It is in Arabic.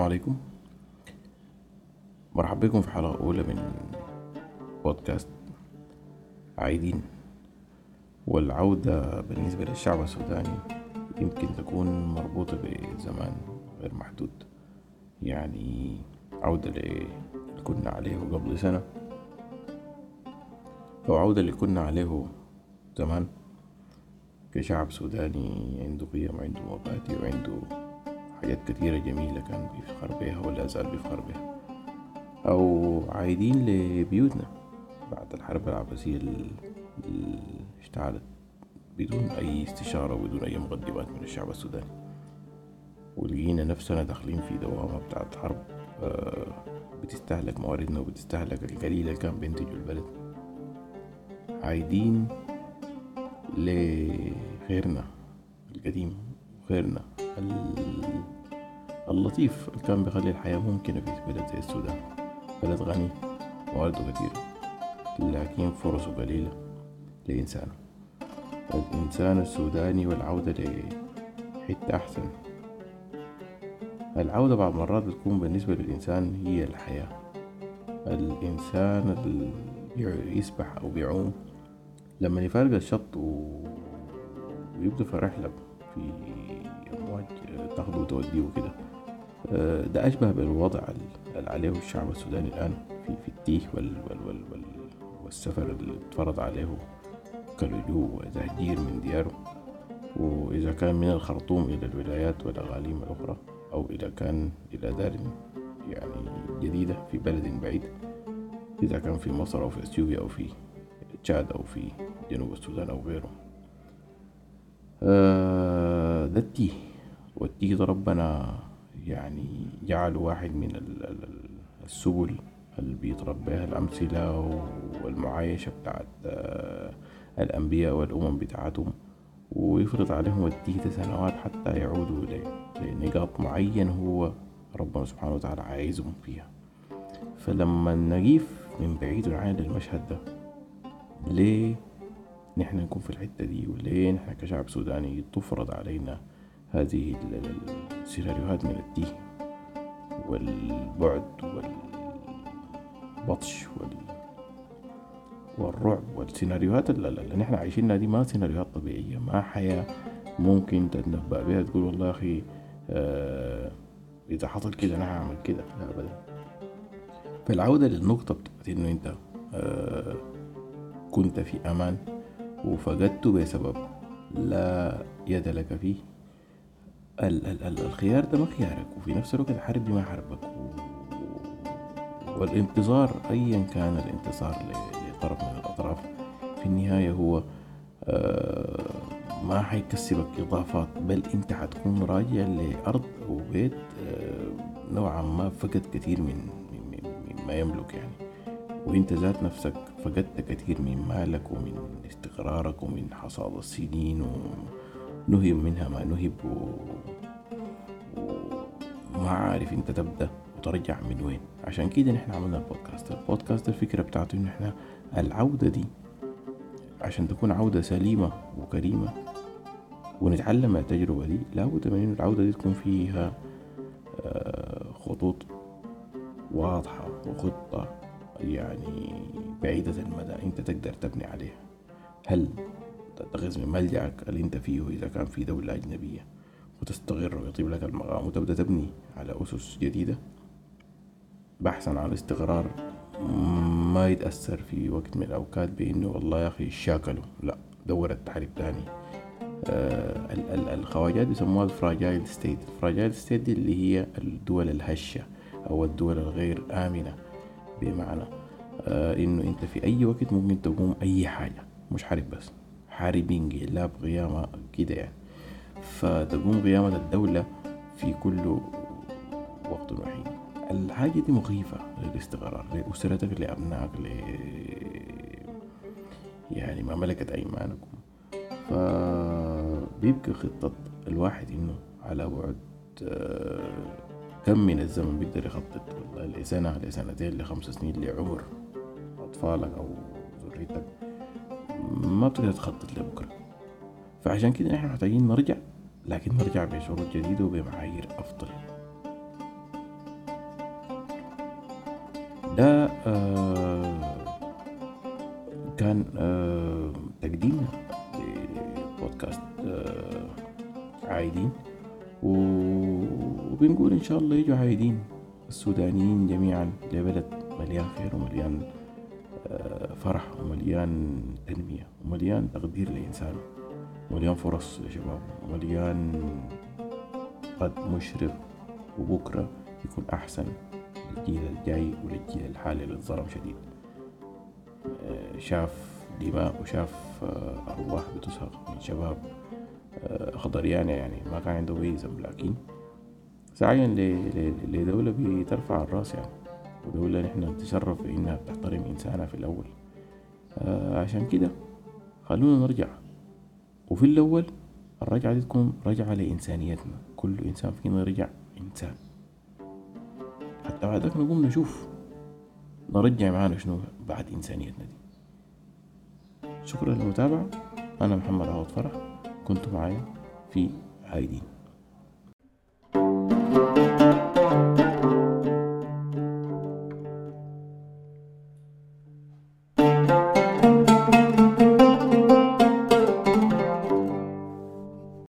عليكم. مرحبا بكم في حلقة أولى من بودكاست عايدين. والعودة بالنسبة للشعب السوداني يمكن تكون مربوطة بزمان غير محدود. يعني عودة اللي كنا عليه قبل سنة. أو عودة اللي كنا عليه زمان. كشعب سوداني عنده قيم وعنده مبادئ وعنده حاجات كتيرة جميلة كان بيفخر بيها ولا زال بيفخر بيها. أو عايدين لبيوتنا بعد الحرب العباسية اللي اشتعلت. بدون أي استشارة وبدون أي مقدمات من الشعب السوداني. ولقينا نفسنا داخلين في دوامة بتاعت حرب آه، بتستهلك مواردنا وبتستهلك القليل اللي كان بينتجه البلد. عايدين لخيرنا القديم وخيرنا اللطيف كان بيخلي الحياة ممكنة في بلد زي السودان بلد غني موارده كتيرة لكن فرصه قليلة لإنسانه. الإنسان السوداني والعودة لحتة أحسن. العودة بعض مرات بتكون بالنسبة للإنسان هي الحياة. الإنسان اللي يسبح أو بيعوم لما يفارق الشط ويبدأ في رحلة في أمواج تاخده وتوديه وكده ده أشبه بالوضع اللي عليه الشعب السوداني الآن في, في التيه وال وال وال وال والسفر اللي اتفرض عليه كلجوء وتهجير من دياره. وإذا كان من الخرطوم إلى الولايات والأقاليم الأخرى أو إذا كان إلى دار يعني جديدة في بلد بعيد إذا كان في مصر أو في أثيوبيا أو في تشاد أو في جنوب السودان أو غيره. آه، ده التيه. والتيه ربنا يعني جعل واحد من السبل اللي بيضرب بها الأمثلة والمعايشة بتاعت آه، الأنبياء والأمم بتاعتهم ويفرض عليهم التيه سنوات حتى يعودوا لنقاط معين هو ربنا سبحانه وتعالى عايزهم فيها. فلما نقيف من بعيد ونعاين المشهد ده ليه نحن نكون في الحتة دي؟ وليه نحن كشعب سوداني تفرض علينا هذه السيناريوهات من التيه والبعد والبطش وال والرعب والسيناريوهات اللي نحن عايشينها دي ما سيناريوهات طبيعية ما حياة ممكن تتنبأ بها تقول والله أخي آه إذا حصل كده أنا هعمل كده. لا أبدا. فالعودة للنقطة بتاعت إنه أنت آه كنت في أمان وفقدته بسبب لا يد لك فيه. ال ال ال الخيار ده ما خيارك وفي نفس الوقت الحرب دي ما حربك و... والانتظار أيا كان الانتصار لطرف من الأطراف في النهاية هو آه ما حيكسبك إضافات بل أنت حتكون راجع لأرض وبيت آه نوعا ما فقد كثير من مما يملك يعني. وأنت ذات نفسك فقدت كثير من مالك ومن استقرارك ومن حصاد السنين ونهب منها ما نهب و... وما عارف انت تبدأ وترجع من وين. عشان كده نحن عملنا البودكاست. البودكاست الفكرة بتاعته إن إحنا العودة دي عشان تكون عودة سليمة وكريمة ونتعلم من التجربة دي لابد من إن العودة دي تكون فيها آه، خطوط واضحة وخطة يعني بعيدة المدى أنت تقدر تبني عليها. هل تتخذ ملجأك اللي انت فيه إذا كان في دولة أجنبية. وتستقر ويطيب لك المقام. وتبدأ تبني على أسس جديدة. بحثا عن استقرار ما يتأثر في وقت من الأوقات بإنه والله يا أخي شاكلوا. لا دور التحريب تاني آه الخواجات بيسموها ال fragile state ال fragile state دي اللي هي الدول الهشة أو الدول الغير آمنة. بمعنى آه إنه أنت في أي وقت ممكن تقوم أي حاجة. مش حرب بس. حرب انقلاب قيامة كده يعني. فتقوم قيامة الدولة في كل وقت وحين. الحاجة دي مخيفة للاستقرار لأسرتك لأبنائك ل يعني ما ملكت أيمانكم. فبيبقى خطة الواحد إنه على بعد كم من الزمن بيقدر يخطط لسنة لسنتين لخمس سنين لعمر أطفالك أو ذريتك. ما بتقدر تخطط لبكرة. فعشان كده نحن محتاجين نرجع لكن نرجع بشروط جديدة وبمعايير أفضل. ده آه كان آه تقديمنا لبودكاست آه عايدين. وبنقول إن شاء الله يجوا عايدين السودانيين جميعا لبلد مليان خير ومليان فرح ومليان تنمية ومليان تقدير لإنسانه ومليان فرص لشبابه ومليان قد مشرق وبكرة يكون أحسن للجيل الجاي وللجيل الحالي اللي شديد. آه، شاف دماء وشاف آه، أرواح بتسهق من شباب. أخضريان يعني ما كان عنده أي لكن سعيا لدولة بترفع الرأس يعني. ودولة نحن نتشرف بإنها بتحترم إنسانها في الأول. آه عشان كده خلونا نرجع. وفي الأول الرجعة دي تكون رجعة لإنسانيتنا. كل إنسان فينا يرجع إنسان. حتى بعدك نقوم نشوف نرجع معانا شنو بعد إنسانيتنا دي. شكرا للمتابعة. أنا محمد عوض فرح. كنت معايا في عايدين.